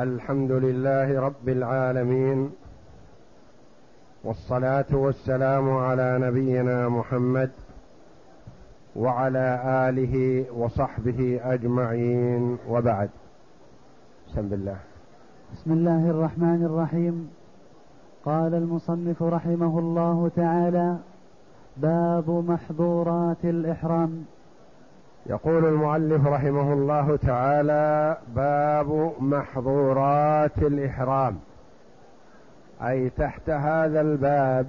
الحمد لله رب العالمين والصلاة والسلام على نبينا محمد وعلى آله وصحبه أجمعين. وبعد. بسم الله. بسم الله الرحمن الرحيم. قال المصنف رحمه الله تعالى باب محظورات الإحرام. يقول المؤلف رحمه الله تعالى باب محظورات الإحرام. أي تحت هذا الباب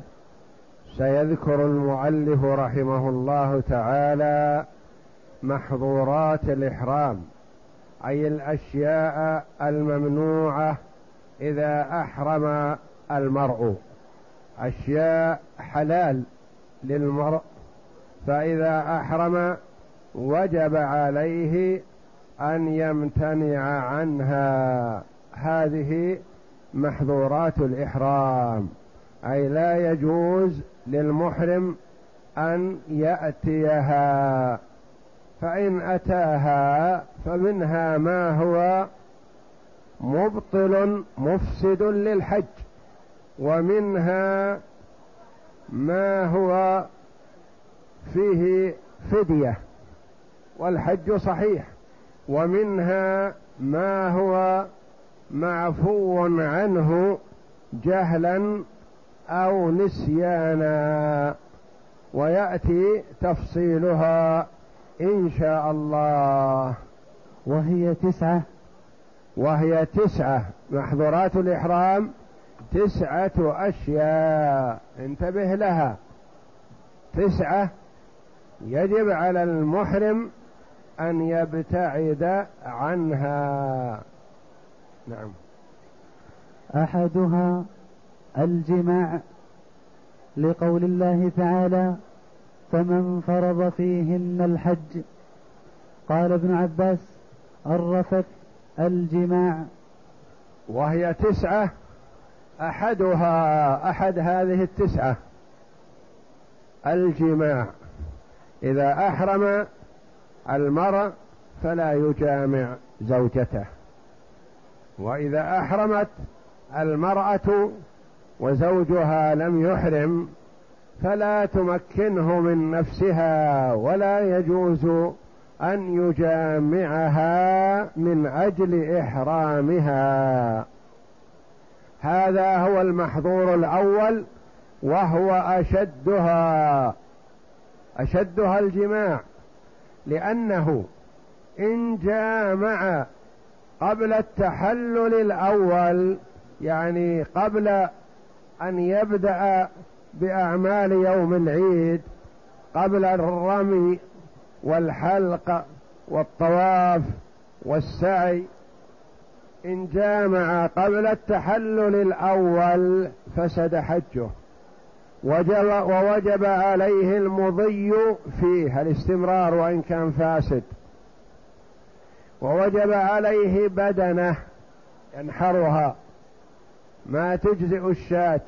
سيذكر المؤلف رحمه الله تعالى محظورات الإحرام أي الأشياء الممنوعة إذا أحرم المرء. أشياء حلال للمرء فإذا أحرم وجب عليه أن يمتنع عنها. هذه محظورات الإحرام. أي لا يجوز للمحرم أن يأتيها. فإن أتاها فمنها ما هو مبطل مفسد للحج. ومنها ما هو فيه فدية. والحج صحيح ومنها ما هو معفو عنه جهلا أو نسيانا ويأتي تفصيلها إن شاء الله. وهي تسعة. وهي تسعة محظورات الإحرام تسعة أشياء. انتبه لها. تسعة يجب على المحرم أن يبتعد عنها. نعم. أحدها الجماع لقول الله تعالى فمن فرض فيهن الحج قال ابن عباس الرفث الجماع وهي تسعة أحدها أحد هذه التسعة الجماع. إذا أحرم المرء فلا يجامع زوجته. وإذا أحرمت المرأة وزوجها لم يحرم فلا تمكنه من نفسها ولا يجوز أن يجامعها من أجل إحرامها. هذا هو المحظور الأول وهو أشدها أشدها الجماع. لأنه إن جامع قبل التحلل الأول يعني قبل أن يبدأ بأعمال يوم العيد قبل الرمي والحلق والطواف والسعي إن جامع قبل التحلل الأول فسد حجه. وجب ووجب عليه المضي فيه الاستمرار وإن كان فاسد. ووجب عليه بدنه ينحرها. ما تجزئ الشاة.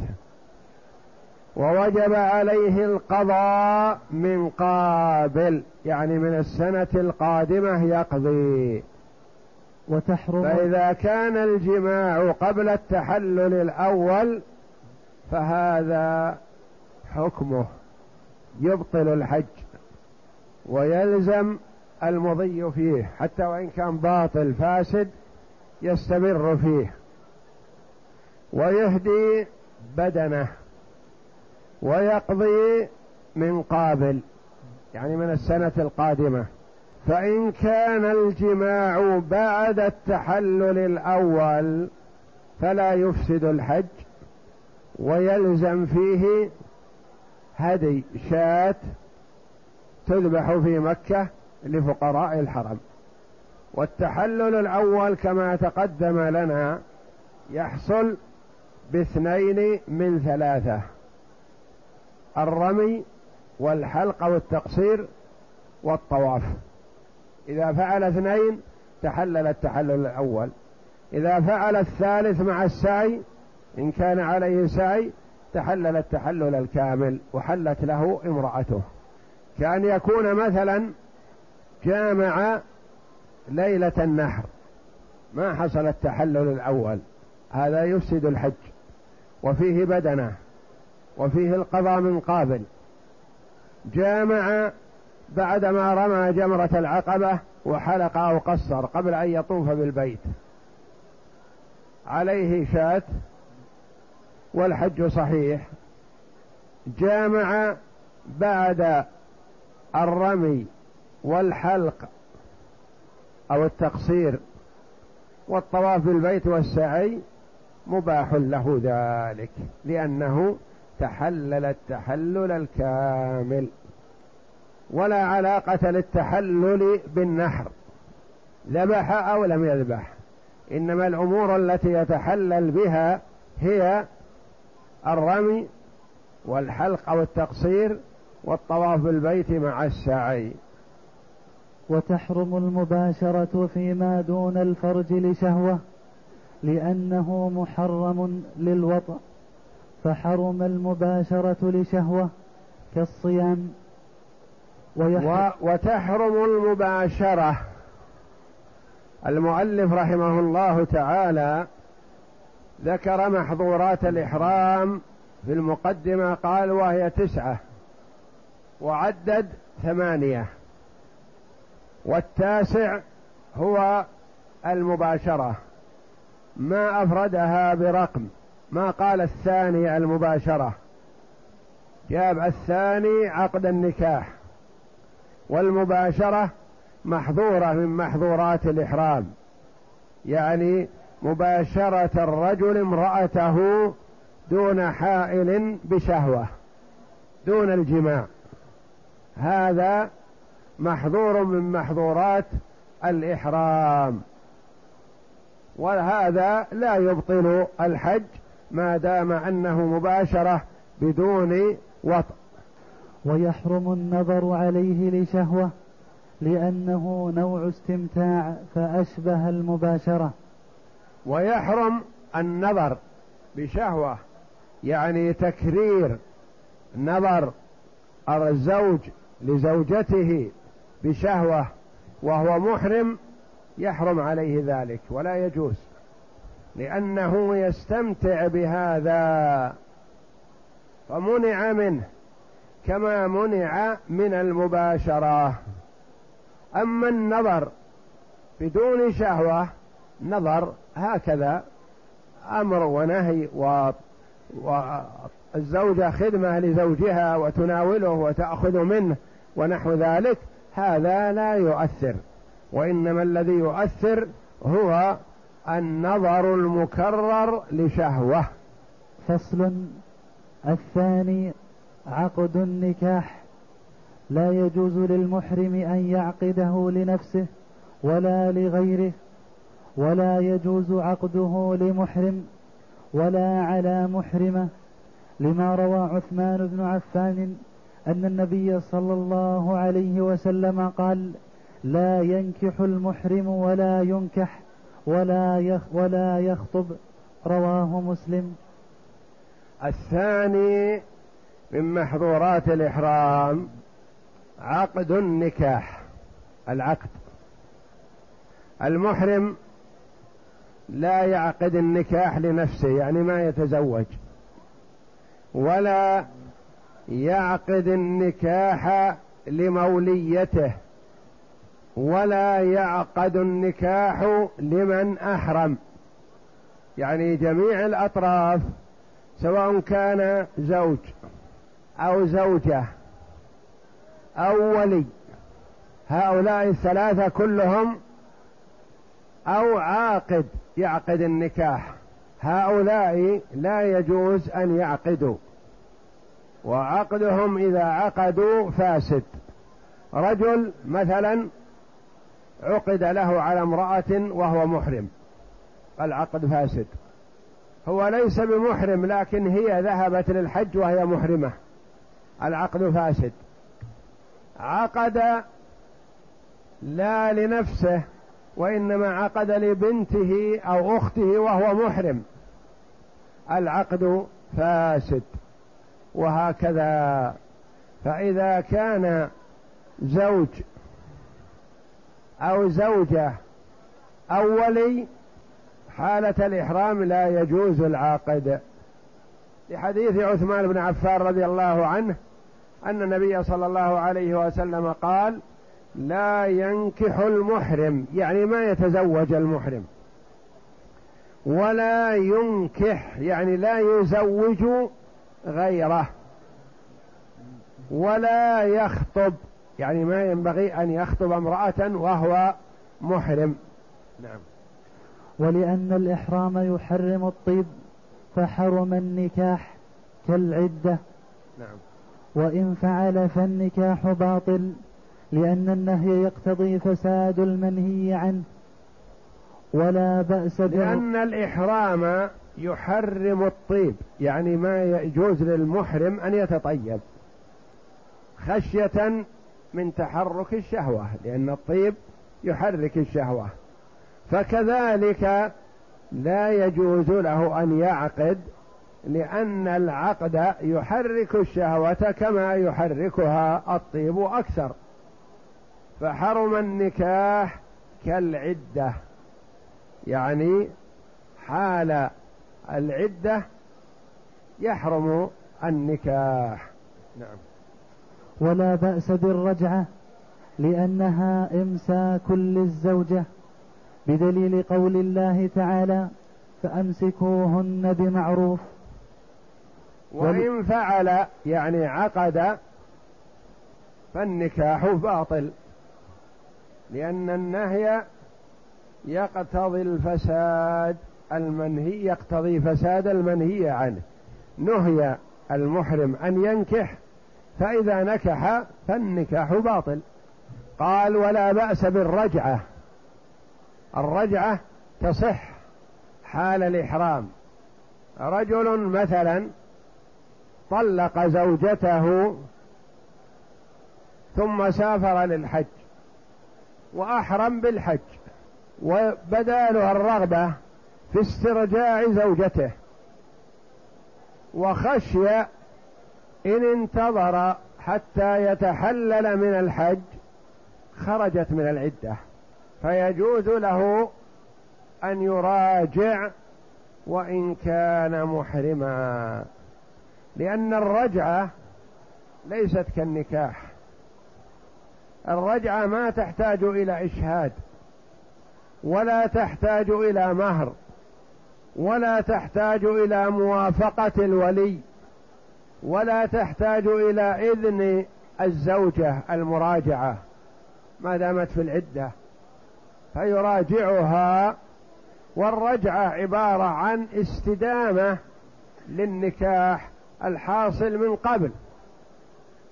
ووجب عليه القضاء من قابل يعني من السنة القادمة يقضي. وتحرم. فإذا كان الجماع قبل التحلل الأول فهذا حكمه يبطل الحج ويلزم المضي فيه حتى وإن كان باطل فاسد يستمر فيه. ويهدي بدنه ويقضي من قابل يعني من السنة القادمة. فإن كان الجماع بعد التحلل الأول فلا يفسد الحج ويلزم فيه هدي شاة تذبح في مكة لفقراء الحرم. والتحلل الأول كما تقدم لنا يحصل باثنين من ثلاثة الرمي والحلق والتقصير والطواف. إذا فعل اثنين تحلل التحلل الأول. إذا فعل الثالث مع السعي إن كان عليه سعي تحلل التحلل الكامل وحلت له امرأته. كأن يكون مثلا جامع ليلة النحر. ما حصل التحلل الأول. هذا يفسد الحج. وفيه بدنة. وفيه القضاء من قابل. جامع بعدما رمى جمرة العقبة وحلق أو قصر قبل أن يطوف بالبيت. عليه شاة والحج صحيح. جامع بعد الرمي والحلق أو التقصير والطواف بالبيت والسعي مباح له ذلك لأنه تحلل التحلل الكامل. ولا علاقة للتحلل بالنحر ذبح أو لم يذبح. إنما الأمور التي يتحلل بها هي الرمي والحلق أو التقصير والطواف بالبيت مع السعي وتحرم المباشرة فيما دون الفرج لشهوة لأنه محرم للوطأ فحرم المباشرة لشهوة كالصيام. و وتحرم المباشرة. المؤلف رحمه الله تعالى ذكر محظورات الإحرام في المقدمة قال وهي تسعة وعدد ثمانية والتاسع هو المباشرة. ما أفردها برقم ما قال الثاني المباشرة. جاب الثاني عقد النكاح والمباشرة محظورة من محظورات الإحرام يعني مباشرة الرجل امرأته دون حائل بشهوة دون الجماع. هذا محظور من محظورات الإحرام. وهذا لا يبطل الحج ما دام أنه مباشرة بدون وطء. ويحرم النظر عليه لشهوة لأنه نوع استمتاع فأشبه المباشرة. ويحرم النظر بشهوة يعني تكرير نظر الزوج لزوجته بشهوة وهو محرم يحرم عليه ذلك ولا يجوز لأنه يستمتع بهذا. فمنع منه كما منع من المباشرة. أما النظر بدون شهوة نظر هكذا أمر ونهي و... والزوجة خدمة لزوجها وتناوله وتأخذ منه ونحو ذلك هذا لا يؤثر. وإنما الذي يؤثر هو النظر المكرر لشهوة. فصل الثاني عقد النكاح. لا يجوز للمحرم أن يعقده لنفسه ولا لغيره. ولا يجوز عقده لمحرم ولا على محرمة لما روى عثمان بن عفان أن النبي صلى الله عليه وسلم قال لا ينكح المحرم ولا ينكح ولا يخ ولا يخطب رواه مسلم. الثاني من محظورات الإحرام عقد النكاح العقد. المحرم لا يعقد النكاح لنفسه يعني ما يتزوج. ولا يعقد النكاح لموليته. ولا يعقد النكاح لمن أحرم. يعني جميع الأطراف سواء كان زوج أو زوجة أو ولي هؤلاء الثلاثة كلهم أو عاقد. يعقد النكاح. هؤلاء لا يجوز أن يعقدوا. وعقدهم إذا عقدوا فاسد. رجل مثلا عقد له على امرأة وهو محرم. العقد فاسد. هو ليس بمحرم لكن هي ذهبت للحج وهي محرمة. العقد فاسد. عقد لا لنفسه وإنما عقد لبنته أو أخته وهو محرم. العقد فاسد. وهكذا. فإذا كان زوج أو زوجة أو ولي حالة الإحرام لا يجوز العقد. لحديث عثمان بن عفان رضي الله عنه أن النبي صلى الله عليه وسلم قال لا ينكح المحرم يعني ما يتزوج المحرم. ولا ينكح يعني لا يزوج غيره. ولا يخطب يعني ما ينبغي أن يخطب امرأة وهو محرم. نعم. ولأن الإحرام يحرم الطيب فحرم النكاح كالعدة. نعم. وإن فعل فالنكاح باطل. لأن النهي يقتضي فساد المنهي عنه. ولا بأس لأن الإحرام يحرم الطيب يعني ما يجوز للمحرم أن يتطيب. خشية من تحرك الشهوة لأن الطيب يحرك الشهوة. فكذلك لا يجوز له أن يعقد لأن العقد يحرك الشهوة كما يحركها الطيب أكثر. فحرم النكاح كالعدة. يعني حال العدة يحرم النكاح. نعم. ولا بأس بالرجعة لأنها إمساك للزوجة بدليل قول الله تعالى فأمسكوهن بمعروف. وإن فعل يعني عقد فالنكاح باطل. لأن النهي يقتضي الفساد المنهي يقتضي فساد المنهي عنه. نهي المحرم أن ينكح فإذا نكح فالنكاح باطل. قال ولا بأس بالرجعة. الرجعة تصح حال الإحرام. رجل مثلا طلق زوجته ثم سافر للحج. وأحرم بالحج وبدا له الرغبة في استرجاع زوجته. وخشي إن انتظر حتى يتحلل من الحج خرجت من العدة. فيجوز له أن يراجع وإن كان محرما لأن الرجعة ليست كالنكاح. الرجعة ما تحتاج إلى إشهاد ولا تحتاج إلى مهر ولا تحتاج إلى موافقة الولي ولا تحتاج إلى إذن الزوجة المراجعة ما دامت في العدة فيراجعها والرجعة عبارة عن استدامة للنكاح الحاصل من قبل.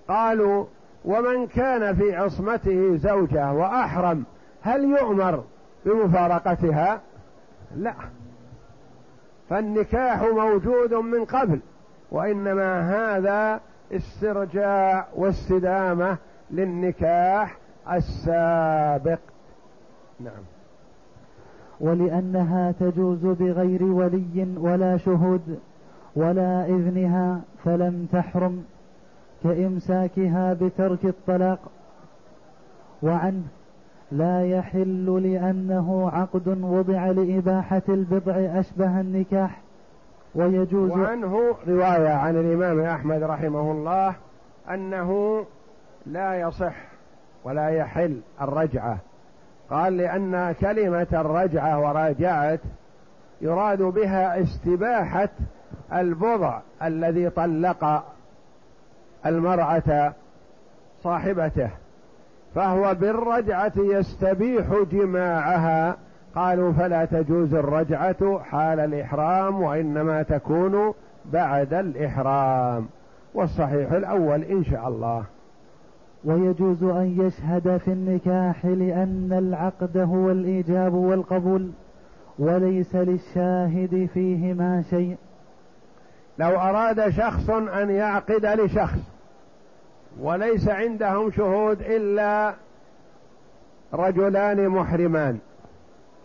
قالوا ومن كان في عصمته زوجة وأحرم هل يؤمر بمفارقتها؟ لا. فالنكاح موجود من قبل وإنما هذا استرجاع واستدامة للنكاح السابق. نعم. ولأنها تجوز بغير ولي ولا شهود ولا إذنها فلم تحرم. كإمساكها بترك الطلاق وعنه لا يحل لأنه عقد وضع لإباحة البضع أشبه النكاح ويجوز وعنه رواية عن الإمام أحمد رحمه الله أنه لا يصح ولا يحل الرجعة. قال لأن كلمة الرجعة وراجعت يراد بها استباحة البضع الذي طلق المرأة صاحبته فهو بالرجعة يستبيح جماعها. قالوا فلا تجوز الرجعة حال الإحرام وإنما تكون بعد الإحرام. والصحيح الأول إن شاء الله. ويجوز أن يشهد في النكاح لأن العقد هو الإيجاب والقبول وليس للشاهد فيهما شيء. لو أراد شخص أن يعقد لشخص وليس عندهم شهود إلا رجلان محرمان.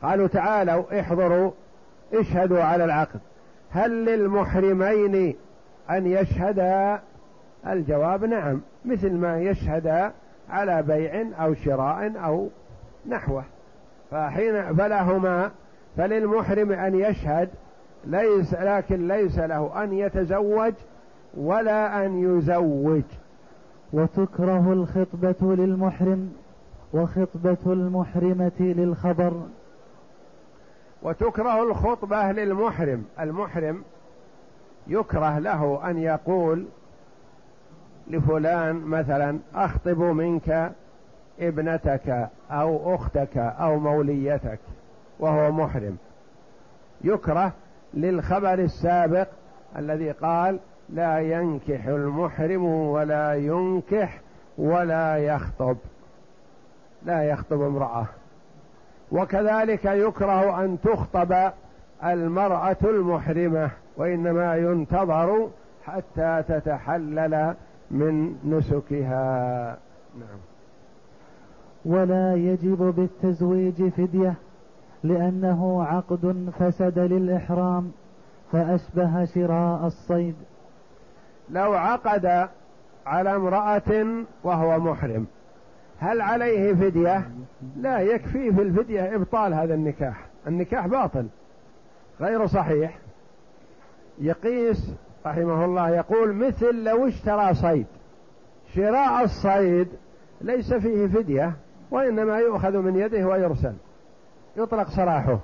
قالوا تعالوا احضروا اشهدوا على العقد. هل للمحرمين أن يشهدا الجواب نعم مثل ما يشهدا على بيع أو شراء أو نحوه. فحين فلهما فللمحرم أن يشهد ليس لكن ليس له أن يتزوج ولا أن يزوج. وتكره الخطبة للمحرم وخطبة المحرمة للخبر. وتكره الخطبة للمحرم. المحرم يكره له أن يقول لفلان مثلا أخطب منك ابنتك أو أختك أو موليتك وهو محرم. يكره للخبر السابق الذي قال لا ينكح المحرم ولا ينكح ولا يخطب. لا يخطب امرأة. وكذلك يكره أن تخطب المرأة المحرمة وإنما ينتظر حتى تتحلل من نسكها. نعم. ولا يجب بالتزويج فدية. لأنه عقد فسد للإحرام فأشبه شراء الصيد. لو عقد على امرأة وهو محرم هل عليه فدية؟ لا يكفي في الفدية إبطال هذا النكاح. النكاح باطل غير صحيح. يقيس رحمه الله يقول مثل لو اشترى صيد. شراء الصيد ليس فيه فدية وإنما يؤخذ من يده ويرسل. يطلق سراحه.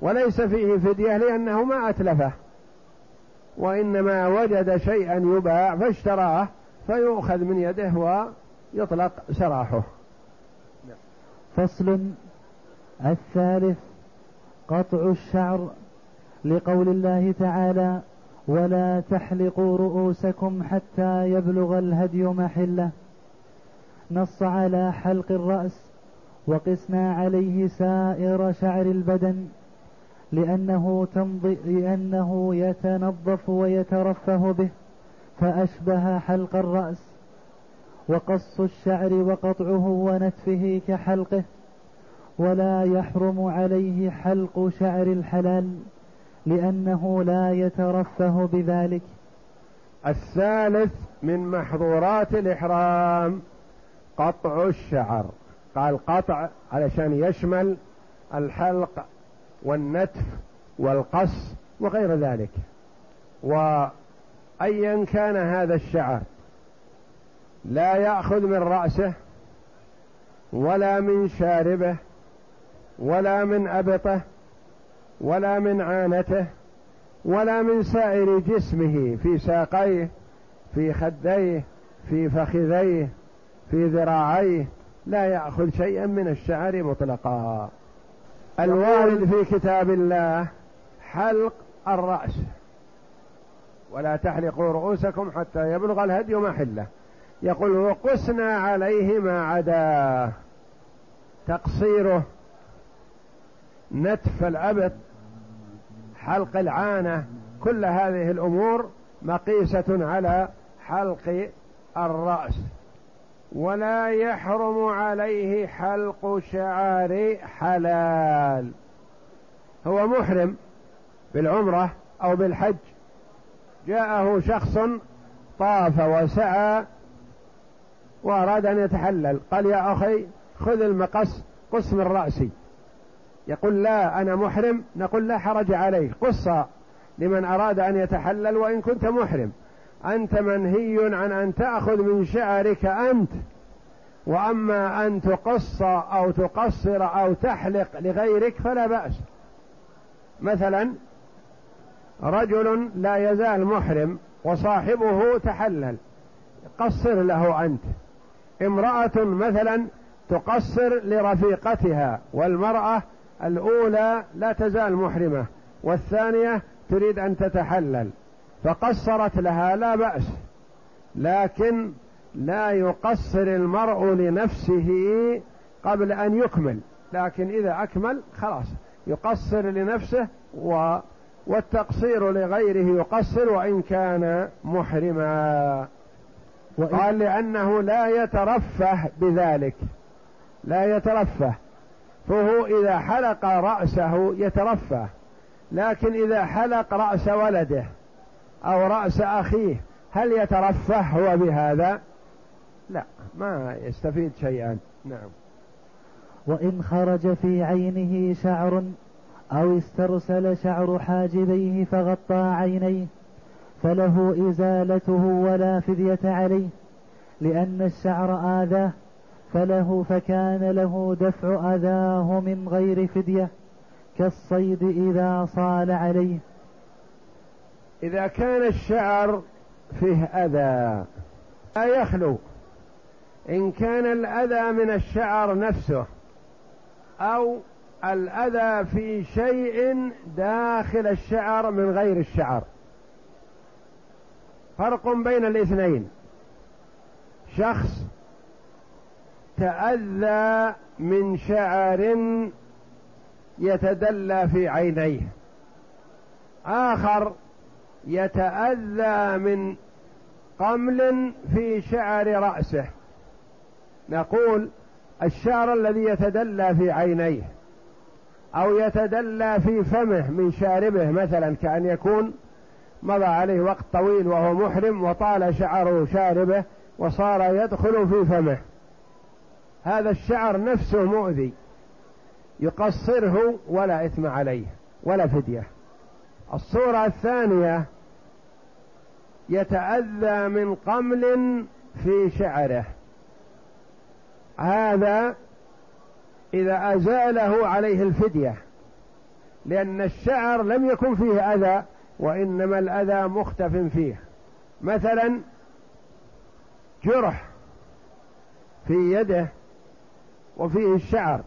وليس فيه فدية لأنه ما أتلفه. وإنما وجد شيئا يباع فاشتراه فيؤخذ من يده ويطلق سراحه. فصل الثالث قطع الشعر لقول الله تعالى ولا تحلقوا رؤوسكم حتى يبلغ الهدي محلة نص على حلق الرأس وقسنا عليه سائر شعر البدن لأنه, تمضي لأنه يتنظف ويترفه به فأشبه حلق الرأس وقص الشعر وقطعه ونتفه كحلقه ولا يحرم عليه حلق شعر الحلال لأنه لا يترفه بذلك. الثالث من محظورات الإحرام قطع الشعر. قال قطع علشان يشمل الحلق والنتف والقص وغير ذلك. وأيا كان هذا الشعر لا يأخذ من رأسه ولا من شاربه ولا من أبطه ولا من عانته ولا من سائر جسمه في ساقيه في خديه في فخذيه في ذراعيه لا يأخذ شيئا من الشعر مطلقا. الوارد في كتاب الله حلق الرأس. ولا تحلقوا رؤوسكم حتى يبلغ الهدي محله. يقول وقسنا عليه ما عدا. تقصيره نتف الأبط حلق العانة كل هذه الأمور مقيسة على حلق الرأس. ولا يحرم عليه حلق شعر حلال. هو محرم بالعمرة أو بالحج. جاءه شخص طاف وسعى وأراد أن يتحلل. قال يا أخي خذ المقص قص من رأسي. يقول لا أنا محرم. نقول لا حرج عليك قص لمن أراد أن يتحلل وإن كنت محرم. أنت منهي عن أن تأخذ من شعرك أنت. وأما أن تقص أو تقصر أو تحلق لغيرك فلا بأس. مثلا رجل لا يزال محرم وصاحبه تحلل قصر له أنت. امرأة مثلا تقصر لرفيقتها والمرأة الأولى لا تزال محرمة والثانية تريد أن تتحلل. فقصرت لها لا بأس لكن لا يقصر المرء لنفسه قبل أن يكمل لكن إذا أكمل خلاص يقصر لنفسه و والتقصير لغيره يقصر وإن كان محرما. قال لأنه لا يترفه بذلك لا يترفه فهو إذا حلق رأسه يترفه لكن إذا حلق رأس ولده أو رأس أخيه هل يترفه هو بهذا؟ لا ما يستفيد شيئا. نعم. وإن خرج في عينه شعر أو استرسل شعر حاجبيه فغطى عينيه فله إزالته ولا فدية عليه. لأن الشعر آذاه فله فكان له دفع أذاه من غير فدية كالصيد إذا صال عليه. إذا كان الشعر فيه أذى لا يخلو. إن كان الأذى من الشعر نفسه أو الأذى في شيء داخل الشعر من غير الشعر. فرق بين الاثنين. شخص تأذى من شعر يتدلى في عينيه. آخر يتأذى من قمل في شعر رأسه. نقول الشعر الذي يتدلى في عينيه أو يتدلى في فمه من شاربه مثلا كأن يكون مضى عليه وقت طويل وهو محرم وطال شعر شاربه وصار يدخل في فمه. هذا الشعر نفسه مؤذي يقصره ولا إثم عليه ولا فدية. الصورة الثانية يتأذى من قمل في شعره. هذا إذا أزاله عليه الفدية لأن الشعر لم يكن فيه أذى وإنما الأذى مختف فيه. مثلا جرح في يده وفيه الشعر.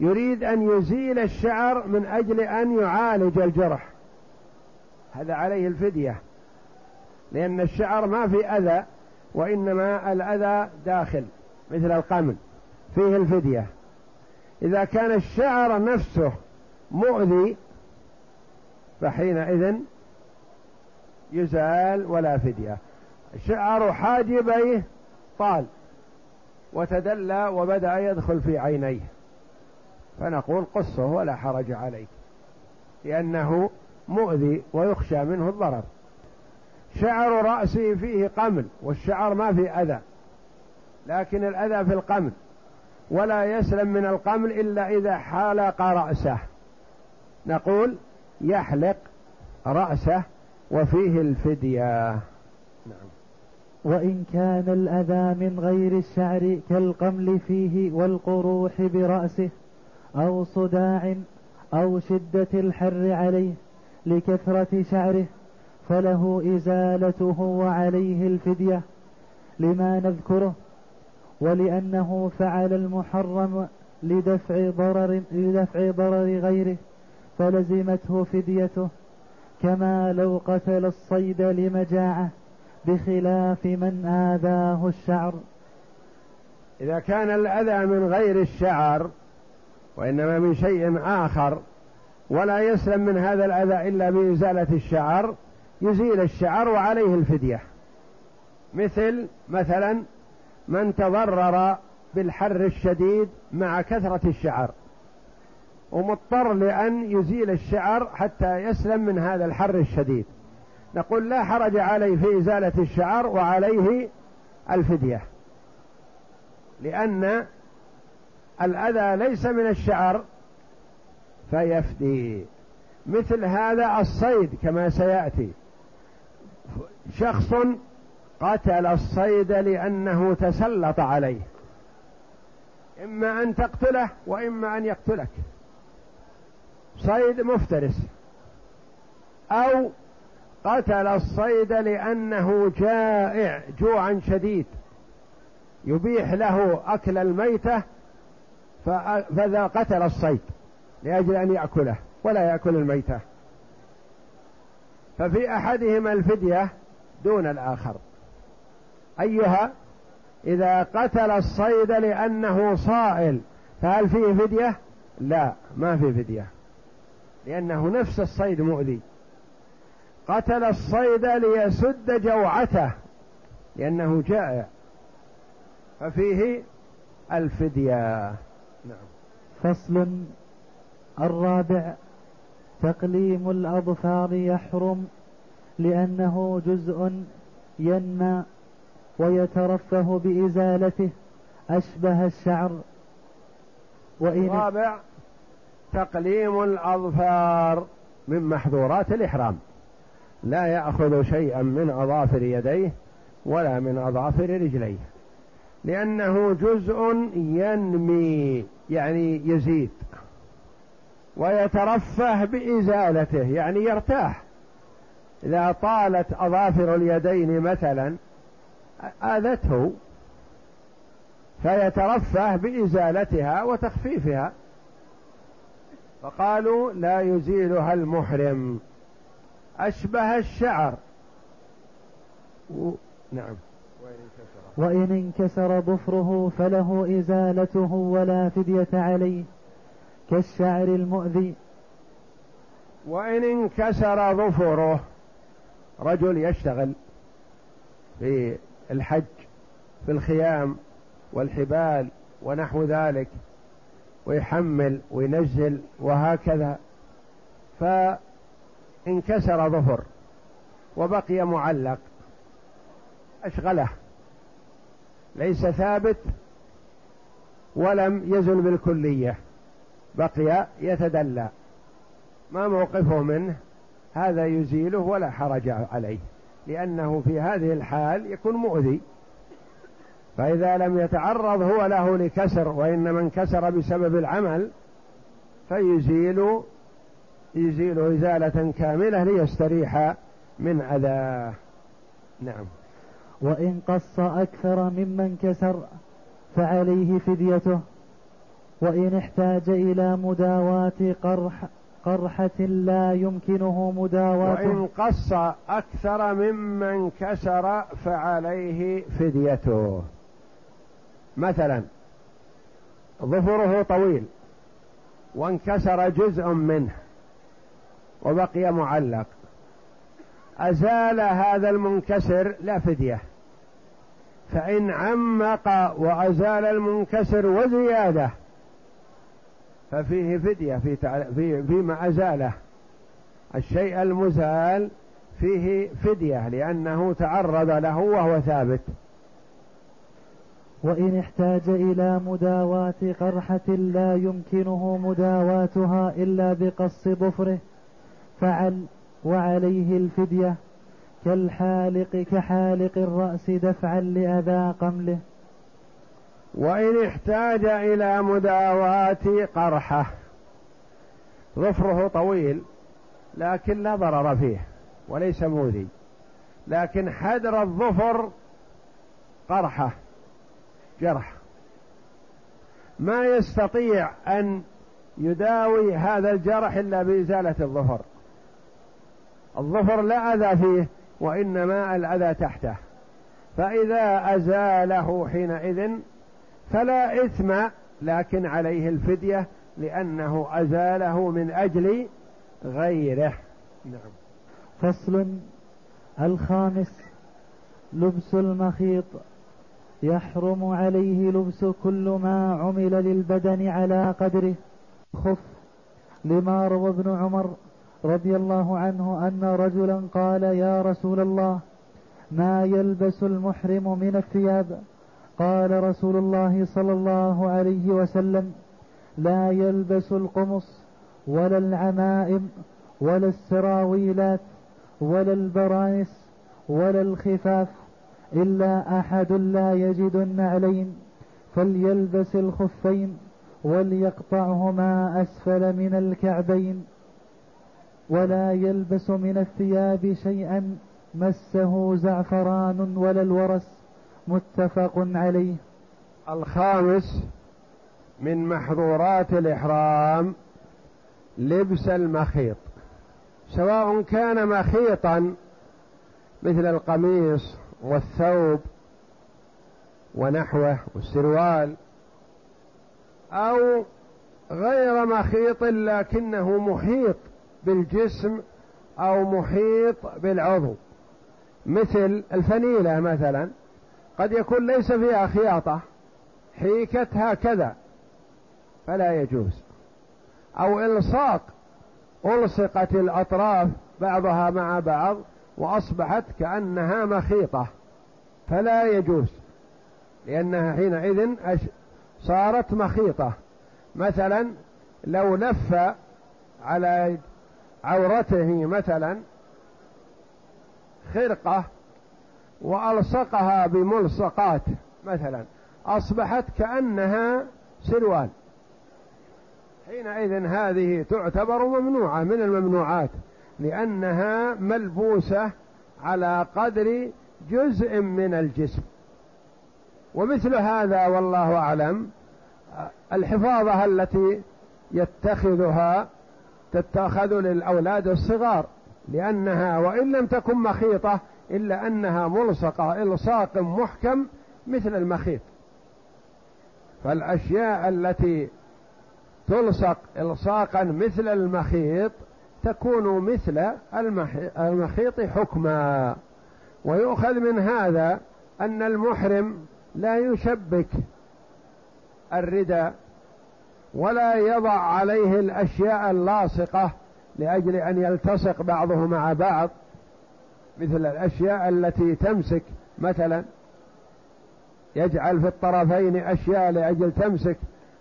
يريد أن يزيل الشعر من أجل أن يعالج الجرح. هذا عليه الفدية. لأن الشعر ما في أذى وإنما الأذى داخل مثل القمل. فيه الفدية. إذا كان الشعر نفسه مؤذي فحينئذ يزال ولا فدية. شعر حاجبيه طال. وتدلى وبدأ يدخل في عينيه. فنقول قصه ولا حرج عليك لأنه مؤذي ويخشى منه الضرر. شعر رأسه فيه قمل والشعر ما فيه أذى لكن الأذى في القمل. ولا يسلم من القمل إلا إذا حلق رأسه. نقول يحلق رأسه وفيه الفدية. نعم. وإن كان الأذى من غير الشعر كالقمل فيه والقروح برأسه. أو صداع أو شدة الحر عليه لكثرة شعره فله إزالته وعليه الفدية لما نذكره ولأنه فعل المحرم لدفع ضرر لدفع ضرر غيره فلزمته فديته كما لو قتل الصيد لمجاعة بخلاف من آذاه الشعر. إذا كان الأذى من غير الشعر وإنما من شيء آخر ولا يسلم من هذا الأذى إلا بإزالة الشعر يزيل الشعر وعليه الفدية. مثل مثلا من تضرر بالحر الشديد مع كثرة الشعر ومضطر لأن يزيل الشعر حتى يسلم من هذا الحر الشديد. نقول لا حرج عليه في إزالة الشعر وعليه الفدية لأن الأذى ليس من الشعر فيفدي. مثل هذا الصيد كما سيأتي. شخص قتل الصيد لأنه تسلط عليه. إما أن تقتله وإما أن يقتلك. صيد مفترس. أو قتل الصيد لأنه جائع جوعا شديد. يبيح له أكل الميتة فذا قتل الصيد لأجل أن يأكله ولا يأكل الميتة. ففي أحدهما الفدية دون الآخر. أيها إذا قتل الصيد لأنه صائل فهل فيه فدية؟ لا ما في فدية. لأنه نفس الصيد مؤذي. قتل الصيد ليسد جوعته لأنه جائع. ففيه الفدية. فصل الرابع تقليم الأظفار يحرم لأنه جزء ينمى ويترفه بإزالته أشبه الشعر. وإن الرابع تقليم الأظفار من محظورات الإحرام. لا يأخذ شيئا من أظافر يديه ولا من أظافر رجليه. لأنه جزء ينمي يعني يزيد ويترفه بإزالته يعني يرتاح. إذا طالت أظافر اليدين مثلا آذته فيترفه بإزالتها وتخفيفها. فقالوا لا يزيلها المحرم. أشبه الشعر. و... نعم. وإن انكسر ظفره فله إزالته ولا فدية عليه كالشعر المؤذي. وإن انكسر ظفره رجل يشتغل في الحج في الخيام والحبال ونحو ذلك ويحمل وينزل وهكذا. فانكسر ظفر وبقي معلق أشغله. ليس ثابت ولم يزل بالكلية بقي يتدلى. ما موقفه منه؟ هذا يزيله ولا حرج عليه لأنه في هذه الحال يكون مؤذي. فإذا لم يتعرض هو له لكسر وإنما انكسر بسبب العمل فيزيل يزيل إزالة كاملة ليستريح من أذاه. نعم. وإن قص أكثر ممن كسر فعليه فديته وإن احتاج إلى مداواة قرح قرحة لا يمكنه مداواته وإن قص أكثر ممن كسر فعليه فديته. مثلا ظفره طويل وانكسر جزء منه وبقي معلق. أزال هذا المنكسر لا فدية. فإن عمق وأزال المنكسر وزيادة ففيه فدية في في فيما أزاله. الشيء المزال فيه فدية لأنه تعرض له وهو ثابت. وإن احتاج إلى مداواة قرحة لا يمكنه مداواتها إلا بقص ظفره فعل وعليه الفدية كالحالق كحالق الرأس دفعا لأذى قمله. وإن احتاج إلى مداواة قرحة. ظفره طويل لكن لا ضرر فيه وليس مؤذي لكن حدر الظفر قرحة جرح. ما يستطيع أن يداوي هذا الجرح إلا بإزالة الظفر. الظفر لا أذى فيه وإنما الأذى تحته. فإذا أزاله حينئذ فلا إثم لكن عليه الفدية لأنه أزاله من أجل غيره. نعم. فصل الخامس لبس المخيط. يحرم عليه لبس كل ما عمل للبدن على قدره. خف لما روى ابن عمر رضي الله عنه أن رجلا قال يا رسول الله ما يلبس المحرم من الثياب؟ قال رسول الله صلى الله عليه وسلم لا يلبس القمص ولا العمائم ولا السراويلات ولا البرانس ولا الخفاف إلا أحد لا يجد النعلين فليلبس الخفين وليقطعهما أسفل من الكعبين. ولا يلبس من الثياب شيئا مسه زعفران ولا الورس متفق عليه. الخامس من محظورات الإحرام لبس المخيط. سواء كان مخيطا مثل القميص والثوب ونحوه والسروال أو غير مخيط لكنه محيط. بالجسم أو محيط بالعضو. مثل الفنيلة مثلا قد يكون ليس فيها خياطة حيكت هكذا فلا يجوز. أو إلصاق ألصقت الأطراف بعضها مع بعض وأصبحت كأنها مخيطة فلا يجوز لأنها حينئذ صارت مخيطة. مثلا لو لف على عورته مثلا خرقة وألصقها بملصقات مثلا أصبحت كأنها سروال. حينئذ هذه تعتبر ممنوعة من الممنوعات لأنها ملبوسة على قدر جزء من الجسم. ومثل هذا والله أعلم الحفاظة التي يتخذها تتخذ للأولاد الصغار لأنها وإن لم تكن مخيطة إلا أنها ملصقة إلصاق محكم مثل المخيط. فالأشياء التي تلصق إلصاقا مثل المخيط تكون مثل المخيط حكما. ويؤخذ من هذا أن المحرم لا يشبك الردى ولا يضع عليه الأشياء اللاصقة لأجل أن يلتصق بعضه مع بعض مثل الأشياء التي تمسك مثلا يجعل في الطرفين أشياء لأجل تمسك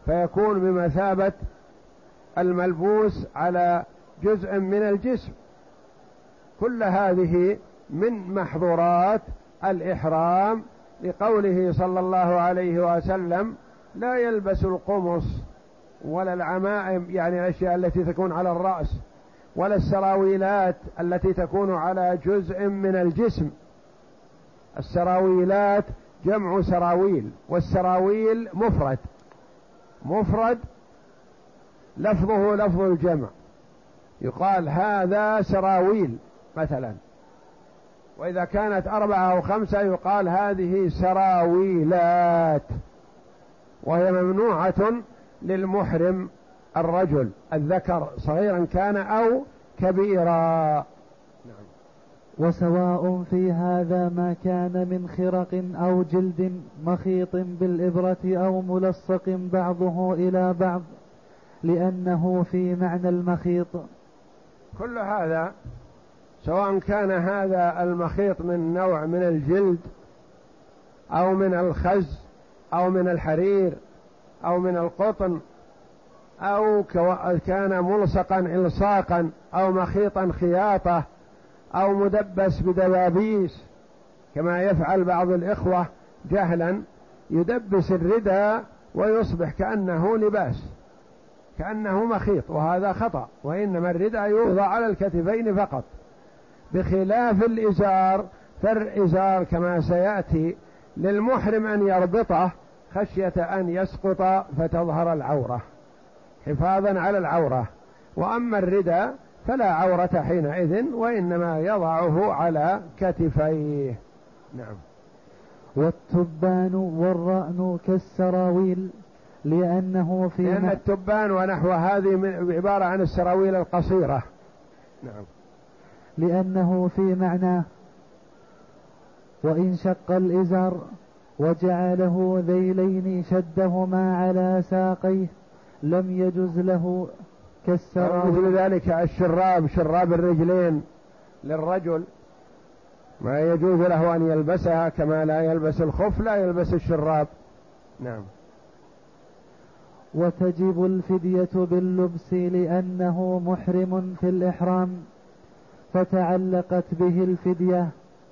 فيكون بمثابة الملبوس على جزء من الجسم. كل هذه من محظورات الإحرام لقوله صلى الله عليه وسلم لا يلبس القمص ولا العمائم يعني الأشياء التي تكون على الرأس ولا السراويلات التي تكون على جزء من الجسم. السراويلات جمع سراويل والسراويل مفرد. مفرد لفظه لفظ الجمع. يقال هذا سراويل مثلا. وإذا كانت أربعة أو خمسة يقال هذه سراويلات. وهي ممنوعة للمحرم الرجل الذكر صغيرا كان أو كبيرا نعم. وسواء في هذا ما كان من خرق أو جلد مخيط بالإبرة أو ملصق بعضه إلى بعض لأنه في معنى المخيط كل هذا سواء كان هذا المخيط من نوع من الجلد أو من الخز أو من الحرير أو من القطن أو كان ملصقا إلصاقا أو مخيطا خياطة أو مدبس بدبابيس كما يفعل بعض الإخوة جهلا يدبس الردى ويصبح كأنه لباس كأنه مخيط وهذا خطأ وإنما الردى يوضع على الكتفين فقط. بخلاف الإزار فالإزار كما سيأتي للمحرم أن يربطه خشية أن يسقط فتظهر العورة. حفاظا على العورة. وأما الردى فلا عورة حينئذ وإنما يضعه على كتفيه. نعم. والتبان والرأن كالسراويل لأنه في لأن التبان ونحو هذه عبارة عن السراويل القصيرة. نعم. لأنه في معناه وإن شق الإزار وجعله ذيلين شدهما على ساقيه لم يجز له كالسراويل مثل ذلك الشراب شراب الرجلين للرجل. ما يجوز له أن يلبسها كما لا يلبس الخف لا يلبس الشراب. نعم. وتجب الفدية باللبس لأنه محرم في الإحرام فتعلقت به الفدية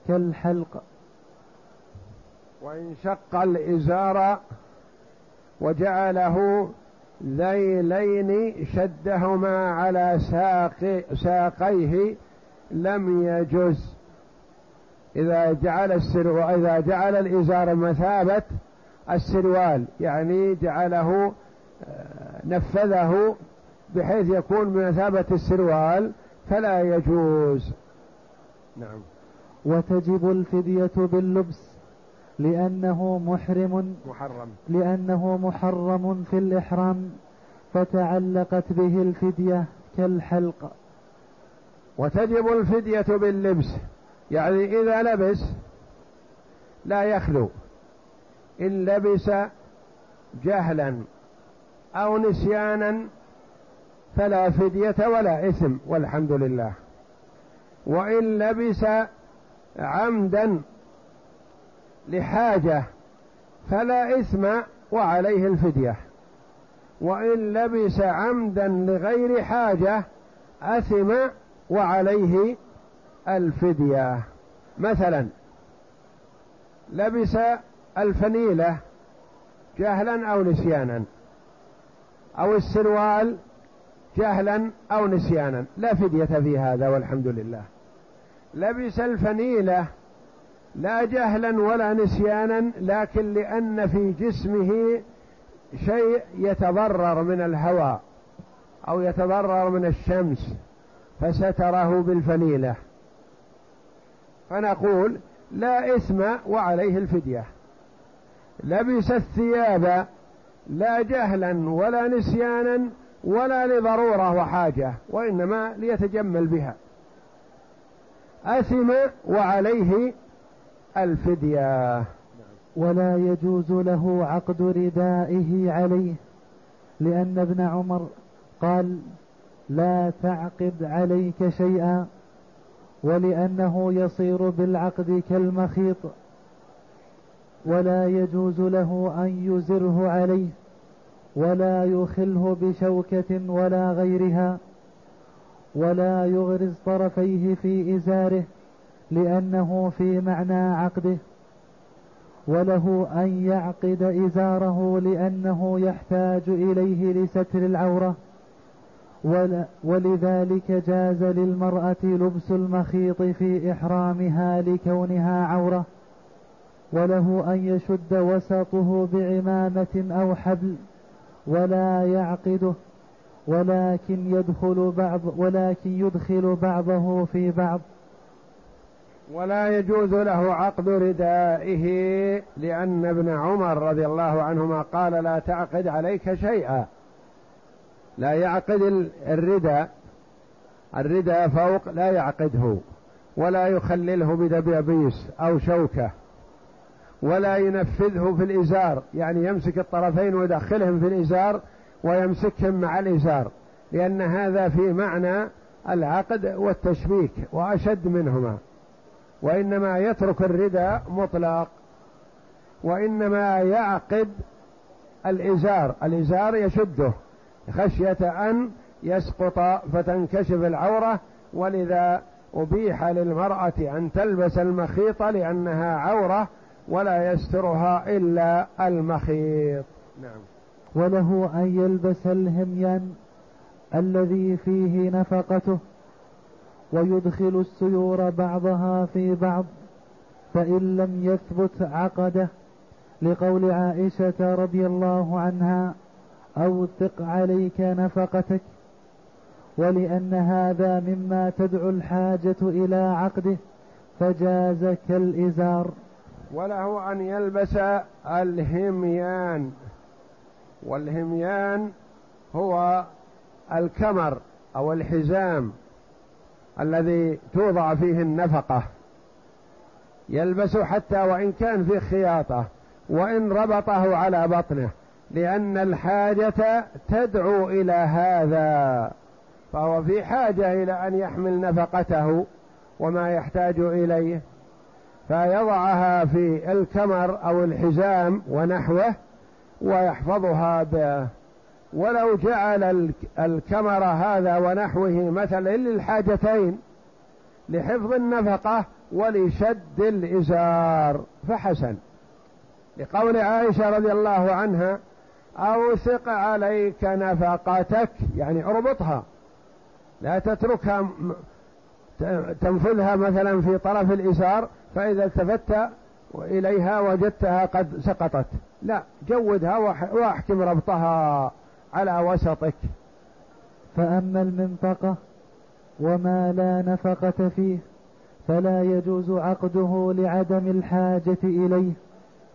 كالحلق. وإن شق الإزار وجعله ذيلين شدهما على ساق ساقيه لم يجز. إذا جعل السرو إذا جعل الإزار مثابة السروال يعني جعله آه، نفذه بحيث يكون بمثابة السروال فلا يجوز. نعم. وتجب الفدية باللبس. لأنه محرم. محرم. لأنه محرم في الإحرام فتعلقت به الفدية كالحلق. وتجب الفدية باللبس. يعني إذا لبس لا يخلو. إن لبس جهلا أو نسيانا فلا فدية ولا إثم والحمد لله. وإن لبس عمدا لحاجة فلا إثم وعليه الفدية. وإن لبس عمدا لغير حاجة أثم وعليه الفدية. مثلا لبس الفنيلة جهلا أو نسيانا أو السروال جهلا أو نسيانا لا فدية في هذا والحمد لله. لبس الفنيلة لا جهلا ولا نسيانا لكن لأن في جسمه شيء يتضرر من الهواء أو يتضرر من الشمس فستره بالفنيلة فنقول لا إثم وعليه الفدية. لبس الثياب لا جهلا ولا نسيانا ولا لضرورة وحاجة وإنما ليتجمل بها. أثم وعليه الفدية. ولا يجوز له عقد ردائه عليه لأن ابن عمر قال لا تعقد عليك شيئا ولأنه يصير بالعقد كالمخيط ولا يجوز له أن يزره عليه ولا يخله بشوكة ولا غيرها ولا يغرز طرفيه في إزاره لأنه في معنى عقده وله أن يعقد إزاره لأنه يحتاج إليه لستر العورة. ولذلك جاز للمرأة لبس المخيط في إحرامها لكونها عورة وله أن يشد وسطه بعمامة أو حبل ولا يعقده ولكن يدخل بعض ولكن يدخل بعضه في بعض. ولا يجوز له عقد ردائه لأن ابن عمر رضي الله عنهما قال لا تعقد عليك شيئا. لا يعقد الرداء. الرداء فوق لا يعقده ولا يخلله بدبابيس أو شوكة ولا ينفذه في الإزار. يعني يمسك الطرفين ويدخلهم في الإزار ويمسكهم مع الإزار لأن هذا في معنى العقد والتشبيك وأشد منهما. وإنما يترك الرداء مطلق وإنما يعقد الإزار الإزار يشده خشية أن يسقط فتنكشف العورة ولذا أبيح للمرأة أن تلبس المخيط لأنها عورة ولا يسترها إلا المخيط. نعم. وله أن يلبس الهميان الذي فيه نفقته. ويدخل السيور بعضها في بعض فإن لم يثبت عقده لقول عائشة رضي الله عنها أوثق عليك نفقتك ولأن هذا مما تدعو الحاجة إلى عقده فجاز كالإزار. وله أن يلبس الهميان والهميان هو الكمر أو الحزام. الذي توضع فيه النفقة. يلبس حتى وإن كان في خياطة وإن ربطه على بطنه لأن الحاجة تدعو إلى هذا. فهو في حاجة إلى أن يحمل نفقته وما يحتاج إليه. فيضعها في الكمر أو الحزام ونحوه ويحفظها ب ولو جعل الكمر هذا ونحوه مثلا للحاجتين لحفظ النفقة ولشد الإزار فحسن. لقول عائشة رضي الله عنها أوثق عليك نفقتك يعني اربطها. لا تتركها تنفذها مثلا في طرف الإزار فإذا التفت إليها وجدتها قد سقطت. لا جودها واحكم ربطها. على وسطك. فأما المنطقة وما لا نفقة فيه فلا يجوز عقده لعدم الحاجة إليه.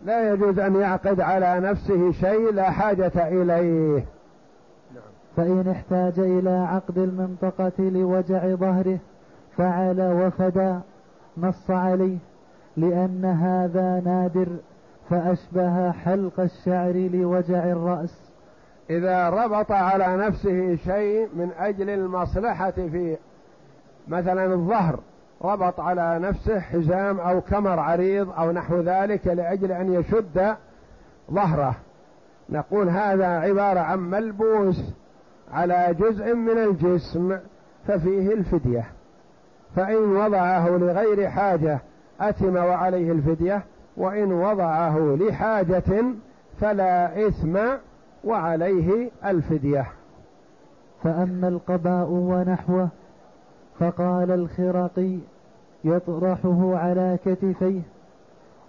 لا يجوز أن يعقد على نفسه شيء لا حاجة إليه. فإن احتاج إلى عقد المنطقة لوجع ظهره فعل وفدى نص عليه لأن هذا نادر فأشبه حلق الشعر لوجع الرأس. إذا ربط على نفسه شيء من أجل المصلحة في مثلا الظهر ربط على نفسه حزام أو كمر عريض أو نحو ذلك لأجل أن يشد ظهره. نقول هذا عبارة عن ملبوس على جزء من الجسم ففيه الفدية. فإن وضعه لغير حاجة أتم وعليه الفدية وإن وضعه لحاجة فلا إثم وعليه الفدية. فأما القباء ونحوه فقال الخرقي يطرحه على كتفيه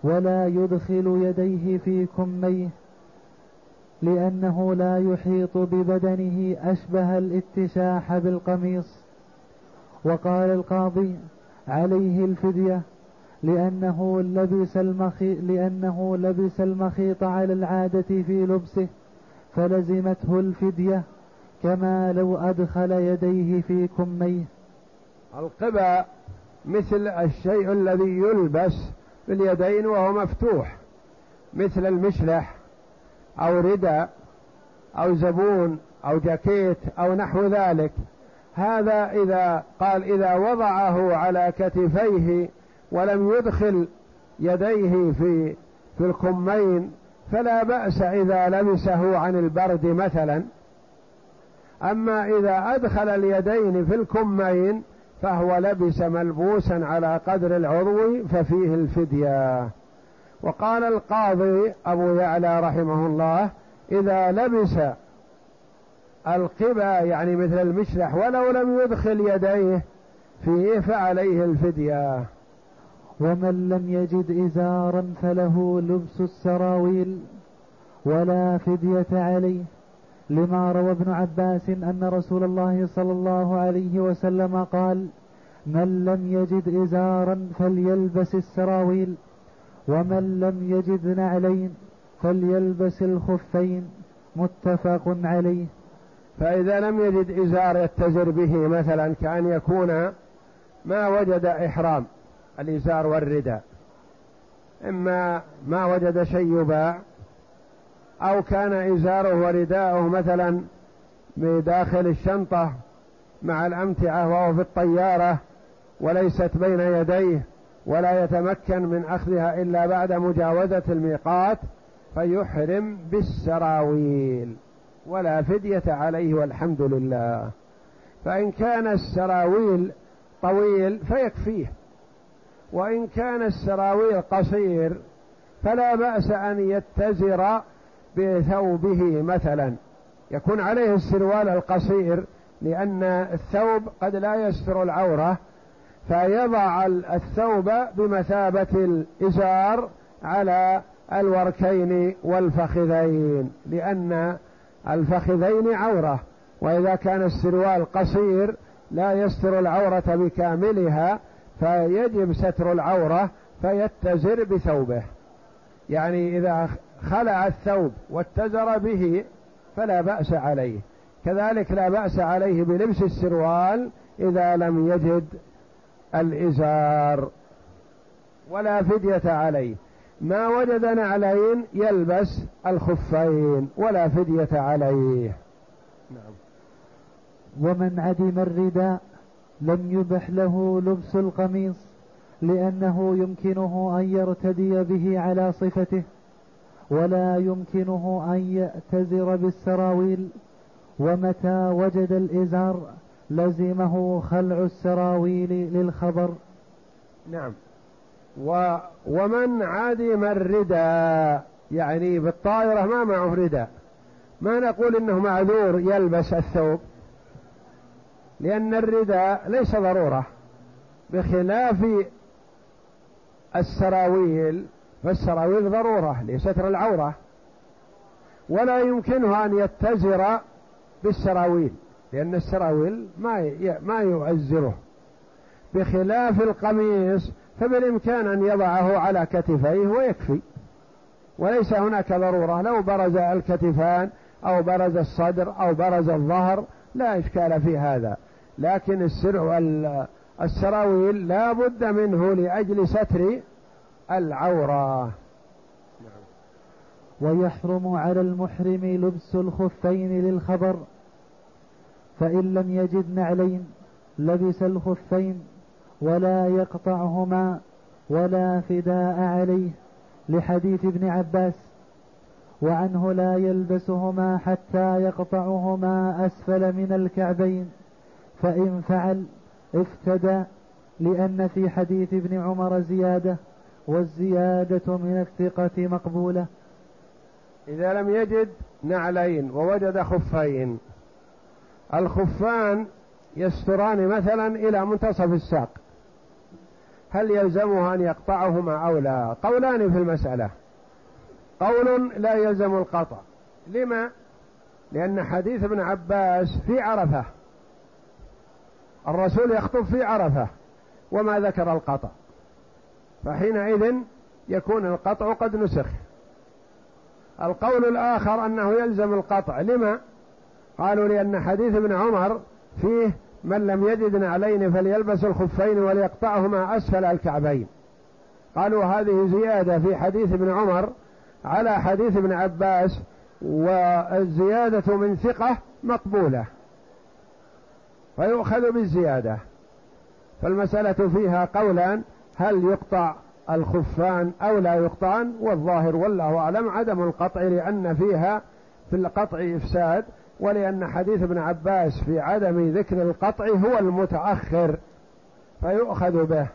ولا يدخل يديه في كميه لأنه لا يحيط ببدنه أشبه الاتشاح بالقميص. وقال القاضي عليه الفدية لأنه لبس لأنه لبس المخيط على العادة في لبسه. فلزمته الفدية كما لو أدخل يديه في كميه القبا مثل الشيء الذي يلبس باليدين وهو مفتوح مثل المشلح أو رداء أو زبون أو جاكيت أو نحو ذلك. هذا إذا قال إذا وضعه على كتفيه ولم يدخل يديه في في الكمين فلا بأس إذا لبسه عن البرد مثلا. أما إذا أدخل اليدين في الكمين فهو لبس ملبوسا على قدر العضو ففيه الفدية. وقال القاضي أبو يعلى رحمه الله إذا لبس القبا يعني مثل المشلح ولو لم يدخل يديه فيه فعليه الفدية. ومن لم يجد إزارا فله لبس السراويل ولا فدية عليه لما روى ابن عباس أن رسول الله صلى الله عليه وسلم قال من لم يجد إزارا فليلبس السراويل ومن لم يجد نعلين فليلبس الخفين. متفق عليه. فإذا لم يجد إزار يتزر به مثلا كأن يكون ما وجد إحرام الإزار والرداء. إما ما وجد شيء يباع أو كان إزاره ورداءه مثلا بداخل الشنطة مع الأمتعة وهو في الطيارة وليست بين يديه ولا يتمكن من أخذها إلا بعد مجاوزة الميقات فيحرم بالسراويل. ولا فدية عليه والحمد لله. فإن كان السراويل طويل فيكفيه. وإن كان السراويل قصير فلا بأس أن يتزر بثوبه مثلا. يكون عليه السروال القصير لأن الثوب قد لا يستر العورة فيضع الثوب بمثابة الإزار على الوركين والفخذين لأن الفخذين عورة. وإذا كان السروال قصير لا يستر العورة بكاملها فيجب ستر العورة فيتزر بثوبه. يعني إذا خلع الثوب واتزر به فلا بأس عليه. كذلك لا بأس عليه بلبس السروال إذا لم يجد الإزار ولا فدية عليه. ما وجد نعلين يلبس الخفين ولا فدية عليه. نعم. ومن عدم الرداء لم يبح له لبس القميص لأنه يمكنه أن يرتدي به على صفته ولا يمكنه أن يأتزر بالسراويل ومتى وجد الإزار لزمه خلع السراويل للخبر. نعم. و ومن عدم الرداء يعني بالطائرة ما معه رداء ما نقول إنه معذور يلبس الثوب. لأن الرداء ليس ضرورة بخلاف السراويل فالسراويل ضرورة لستر العورة ولا يمكنه أن يتزر بالسراويل لأن السراويل ما ما يؤزره. بخلاف القميص فبالإمكان أن يضعه على كتفيه ويكفي. وليس هناك ضرورة لو برز الكتفان أو برز الصدر أو برز الظهر لا إشكال في هذا. لكن السر السراويل لا بد منه لأجل ستر العورة نعم. ويحرم على المحرم لبس الخفين للخبر فإن لم يجد نعلين لبس الخفين ولا يقطعهما ولا فداء عليه لحديث ابن عباس وعنه لا يلبسهما حتى يقطعهما أسفل من الكعبين فإن فعل افتدى لأن في حديث ابن عمر زيادة والزيادة من الثقة مقبولة. إذا لم يجد نعلين ووجد خفين. الخفان يستران مثلا إلى منتصف الساق. هل يلزمه أن يقطعهما أو لا؟ قولان في المسألة. قول لا يلزم القطع. لما؟ لأن حديث ابن عباس في عرفة. الرسول يخطب في عرفة وما ذكر القطع. فحينئذ يكون القطع قد نسخ. القول الآخر أنه يلزم القطع لما؟ قالوا لأن حديث ابن عمر فيه من لم يجد نعلين فليلبس الخفين وليقطعهما أسفل الكعبين. قالوا هذه زيادة في حديث ابن عمر على حديث ابن عباس والزيادة من ثقة مقبولة. فيؤخذ بالزيادة فالمسألة فيها قولان هل يقطع الخفان أو لا يقطعان؟ والظاهر والله أعلم عدم القطع لأن فيها في القطع إفساد ولأن حديث ابن عباس في عدم ذكر القطع هو المتأخر فيؤخذ به.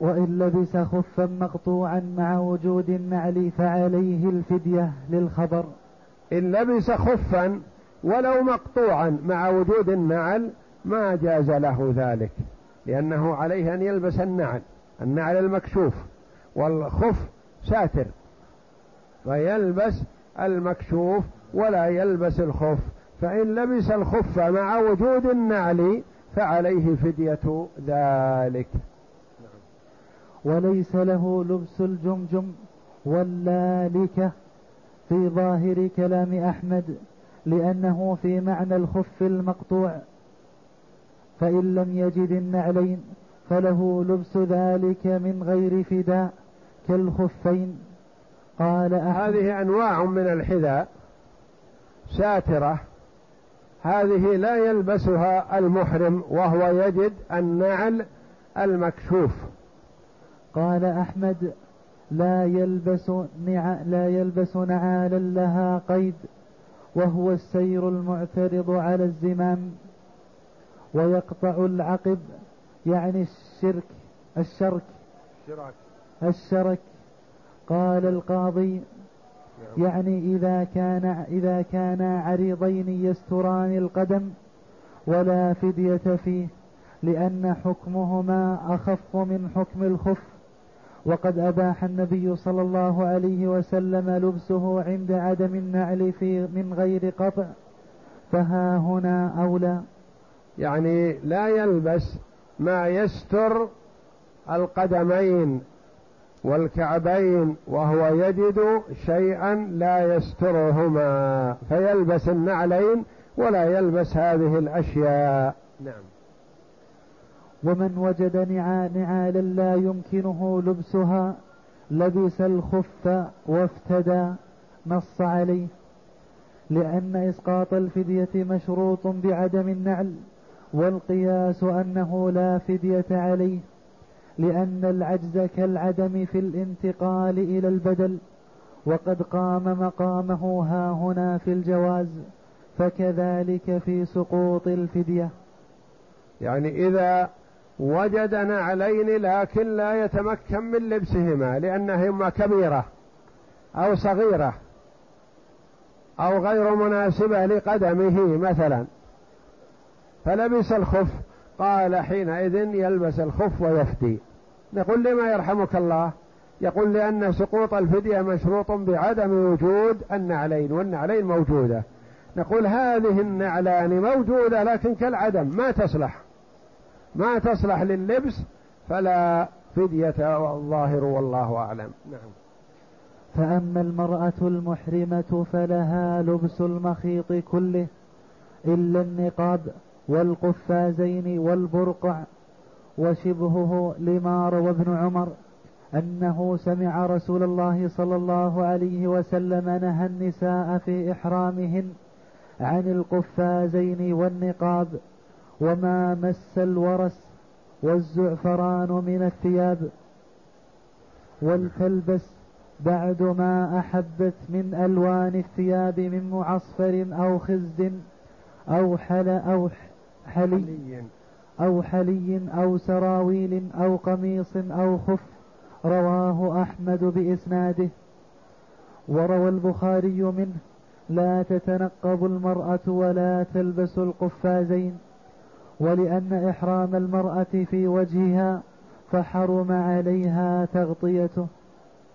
وإن لبس خفا مقطوعا مع وجود النعل فعليه الفدية للخبر. إن لبس خفا ولو مقطوعا مع وجود النعل ما جاز له ذلك لأنه عليه أن يلبس النعل النعل المكشوف والخف ساتر فيلبس المكشوف ولا يلبس الخف فإن لبس الخف مع وجود النعل فعليه فدية ذلك. وليس له لبس الجمجم واللالكة في ظاهر كلام أحمد لأنه في معنى الخف المقطوع. فإن لم يجد النعلين فله لبس ذلك من غير فداء كالخفين. قال أحمد. هذه أنواع من الحذاء ساترة. هذه لا يلبسها المحرم وهو يجد النعل المكشوف. قال أحمد لا يلبس نع... لا يلبس نعالا لها قيد. وهو السير المعترض على الزمام ويقطع العقب يعني الشرك الشرك شرك الشرك. قال القاضي نعم. يعني إذا كان إذا كانا عريضين يستران القدم ولا فدية فيه لأن حكمهما أخف من حكم الخف. وقد أباح النبي صلى الله عليه وسلم لبسه عند عدم النعل في من غير قطع فها هنا أولى. يعني لا يلبس ما يستر القدمين والكعبين وهو يجد شيئا لا يسترهما. فيلبس النعلين ولا يلبس هذه الأشياء. نعم. ومن وجد نعالا لا يمكنه لبسها لبس الخف وافتدى نص عليه. لأن إسقاط الفدية مشروط بعدم النعل والقياس أنه لا فدية عليه. لأن العجز كالعدم في الانتقال إلى البدل وقد قام مقامه ها هنا في الجواز فكذلك في سقوط الفدية. يعني إذا وجد نعلين لكن لا يتمكن من لبسهما لأنهما كبيرة أو صغيرة أو غير مناسبة لقدمه مثلا. فلبس الخف قال حينئذ يلبس الخف ويفدي. نقول لما يرحمك الله؟ يقول لأن سقوط الفدية مشروط بعدم وجود النعلين والنعلين موجودة. نقول هذه النعلان موجودة لكن كالعدم ما تصلح. ما تصلح لللبس فلا فدية والظاهر والله أعلم. نعم. فأما المرأة المحرمة فلها لبس المخيط كله إلا النقاب والقفازين والبرقع وشبهه لما روى ابن عمر أنه سمع رسول الله صلى الله عليه وسلم نهى النساء في إحرامهن عن القفازين والنقاب وما مس الورس والزعفران من الثياب ولتلبس بعد ما أحبت من ألوان الثياب من معصفر أو خزد أو حل أو حلي. أو حلي أو سراويل أو قميص أو خف رواه أحمد بإسناده وروى البخاري منه لا تتنقب المرأة ولا تلبس القفازين ولأن إحرام المرأة في وجهها فحرم عليها تغطيته.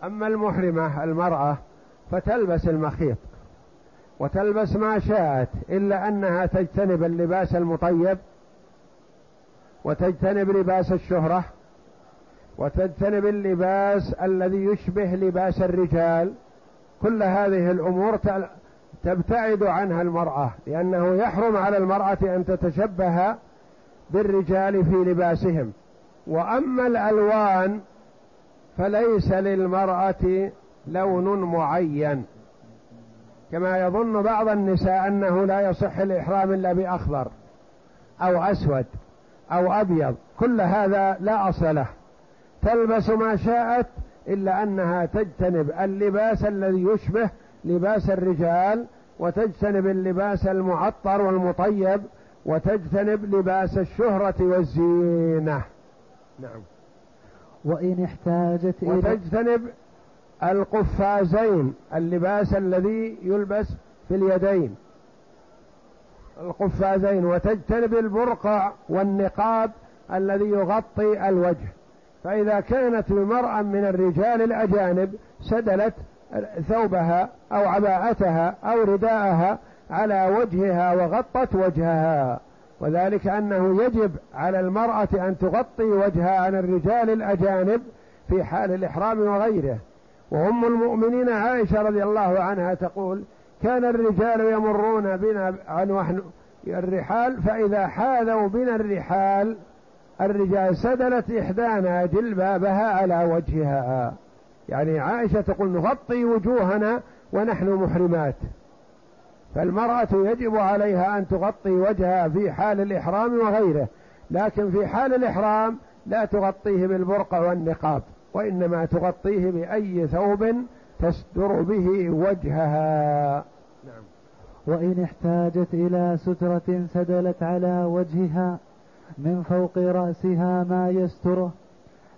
أما المحرمة المرأة فتلبس المخيط وتلبس ما شاءت إلا أنها تجتنب اللباس المطيب وتجتنب لباس الشهرة وتجتنب اللباس الذي يشبه لباس الرجال. كل هذه الأمور تبتعد عنها المرأة لأنه يحرم على المرأة أن تتشبه بالرجال في لباسهم. وأما الألوان فليس للمرأة لون معين. كما يظن بعض النساء أنه لا يصح الإحرام إلا بأخضر أو أسود أو أبيض. كل هذا لا أصل له. تلبس ما شاءت إلا أنها تجتنب اللباس الذي يشبه لباس الرجال وتجتنب اللباس المعطر والمطيب وتجتنب لباس الشهرة والزينة. نعم. وإن احتاجت إلى وتجتنب القفازين اللباس الذي يلبس في اليدين. القفازين وتجتنب البرقع والنقاب الذي يغطي الوجه. فإذا كانت بمرأة من الرجال الأجانب سدلت ثوبها أو عباءتها أو رداءها على وجهها وغطت وجهها. وذلك أنه يجب على المرأة أن تغطي وجهها عن الرجال الأجانب في حال الإحرام وغيره. وأم المؤمنين عائشة رضي الله عنها تقول كان الرجال يمرون بنا عن وحن الرحال فإذا حاذوا بنا الرحال الرجال سدلت إحدانا جلبابها على وجهها. يعني عائشة تقول نغطي وجوهنا ونحن محرمات. فالمرأة يجب عليها أن تغطي وجهها في حال الإحرام وغيره لكن في حال الإحرام لا تغطيه بالبرقع والنقاب وإنما تغطيه بأي ثوب تستر به وجهها. نعم. وإن احتاجت إلى سترة سدلت على وجهها من فوق رأسها ما يستره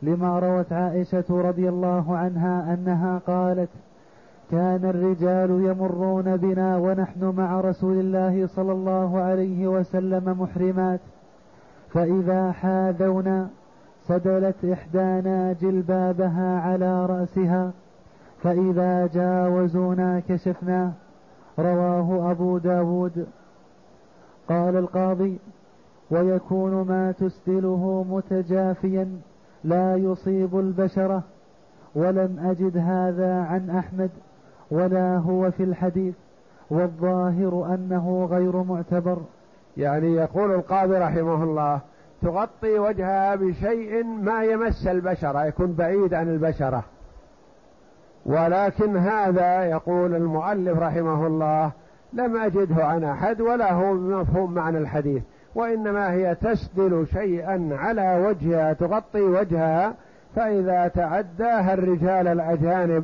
لما روت عائشة رضي الله عنها أنها قالت كان الرجال يمرون بنا ونحن مع رسول الله صلى الله عليه وسلم محرمات. فإذا حاذونا سدلت إحدانا جلبابها على رأسها. فإذا جاوزونا كشفناه رواه أبو داود. قال القاضي ويكون ما تسدله متجافيا لا يصيب البشرة. ولم أجد هذا عن أحمد. ولا هو في الحديث والظاهر أنه غير معتبر. يعني يقول القاضي رحمه الله تغطي وجهها بشيء ما يمس البشرة يكون بعيد عن البشرة. ولكن هذا يقول المؤلف رحمه الله لم أجده عن أحد ولا هو مفهوم معنى الحديث. وإنما هي تسدل شيئا على وجهها تغطي وجهها فإذا تعداها الرجال الأجانب